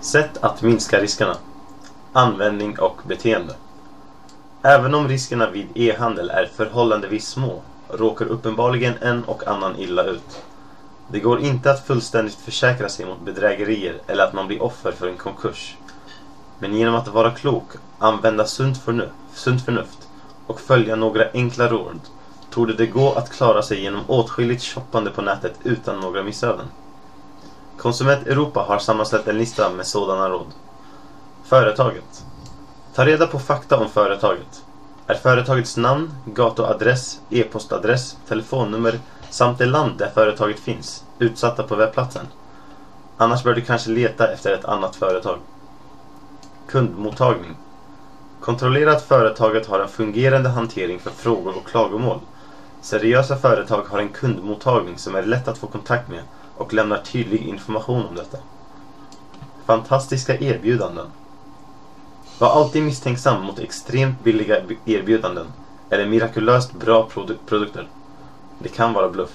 Sätt att minska riskerna. Användning och beteende. Även om riskerna vid e-handel är förhållandevis små råkar uppenbarligen en och annan illa ut. Det går inte att fullständigt försäkra sig mot bedrägerier eller att man blir offer för en konkurs. Men genom att vara klok, använda sunt förnuft, sunt förnuft och följa några enkla råd torde det gå att klara sig genom åtskilligt shoppande på nätet utan några missöden. Konsument Europa har sammanställt en lista med sådana råd. Företaget. Ta reda på fakta om företaget. Är företagets namn, gatuadress, e-postadress, telefonnummer samt det land där företaget finns utsatta på webbplatsen? Annars bör du kanske leta efter ett annat företag. Kundmottagning. Kontrollera att företaget har en fungerande hantering för frågor och klagomål. Seriösa företag har en kundmottagning som är lätt att få kontakt med och lämnar tydlig information om detta. Fantastiska erbjudanden. Var alltid misstänksam mot extremt billiga erbjudanden eller mirakulöst bra produ produkter. Det kan vara bluff.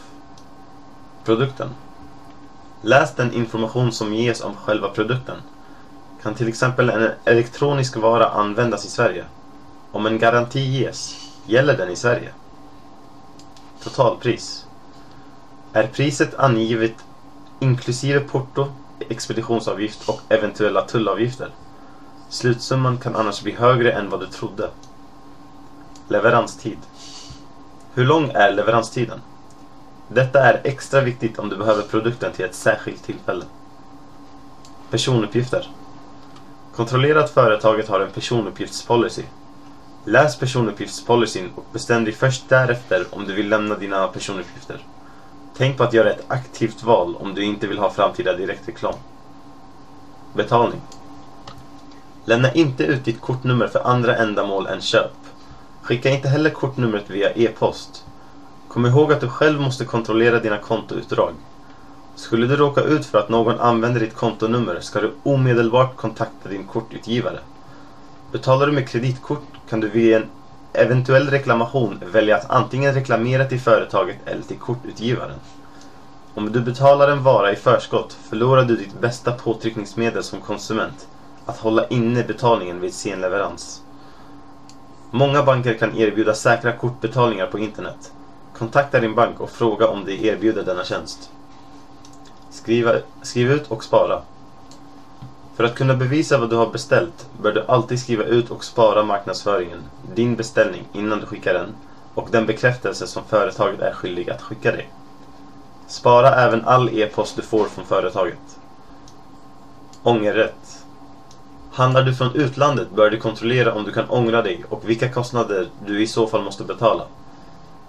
Produkten. Läs den information som ges om själva produkten. Kan till exempel en elektronisk vara användas i Sverige? Om en garanti ges, gäller den i Sverige? Totalpris. Är priset angivet inklusive porto, expeditionsavgift och eventuella tullavgifter? Slutsumman kan annars bli högre än vad du trodde. Leveranstid. Hur lång är leveranstiden? Detta är extra viktigt om du behöver produkten till ett särskilt tillfälle. Personuppgifter. Kontrollera att företaget har en personuppgiftspolicy. Läs personuppgiftspolicyn och bestäm dig först därefter om du vill lämna dina personuppgifter. Tänk på att göra ett aktivt val om du inte vill ha framtida direktreklam. Betalning. Lämna inte ut ditt kortnummer för andra ändamål än köp. Skicka inte heller kortnumret via e-post. Kom ihåg att du själv måste kontrollera dina kontoutdrag. Skulle du råka ut för att någon använder ditt kontonummer ska du omedelbart kontakta din kortutgivare. Betalar du med kreditkort kan du via en eventuell reklamation välja att antingen reklamera till företaget eller till kortutgivaren. Om du betalar en vara i förskott förlorar du ditt bästa påtryckningsmedel som konsument, att hålla inne betalningen vid sen leverans. Många banker kan erbjuda säkra kortbetalningar på internet. Kontakta din bank och fråga om de erbjuder denna tjänst. Skriva, skriv ut och spara. För att kunna bevisa vad du har beställt bör du alltid skriva ut och spara marknadsföringen, din beställning innan du skickar den och den bekräftelse som företaget är skyldig att skicka dig. Spara även all e-post du får från företaget. Ångerrätt. Handlar du från utlandet bör du kontrollera om du kan ångra dig och vilka kostnader du i så fall måste betala.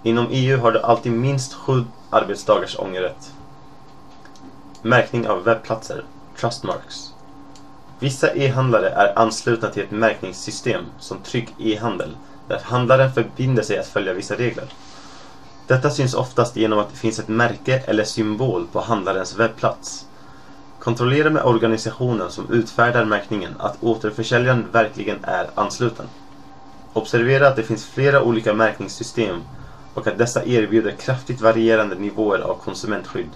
Inom EU har du alltid minst sju arbetsdagars ångerrätt. Märkning av webbplatser, Trustmarks. Vissa e-handlare är anslutna till ett märkningssystem som Trygg e-handel där handlaren förbinder sig att följa vissa regler. Detta syns oftast genom att det finns ett märke eller symbol på handlarens webbplats. Kontrollera med organisationen som utfärdar märkningen att återförsäljaren verkligen är ansluten. Observera att det finns flera olika märkningssystem och att dessa erbjuder kraftigt varierande nivåer av konsumentskydd.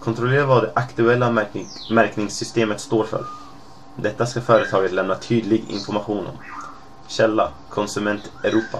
Kontrollera vad det aktuella märkning märkningssystemet står för. Detta ska företaget lämna tydlig information om. Källa Konsument Europa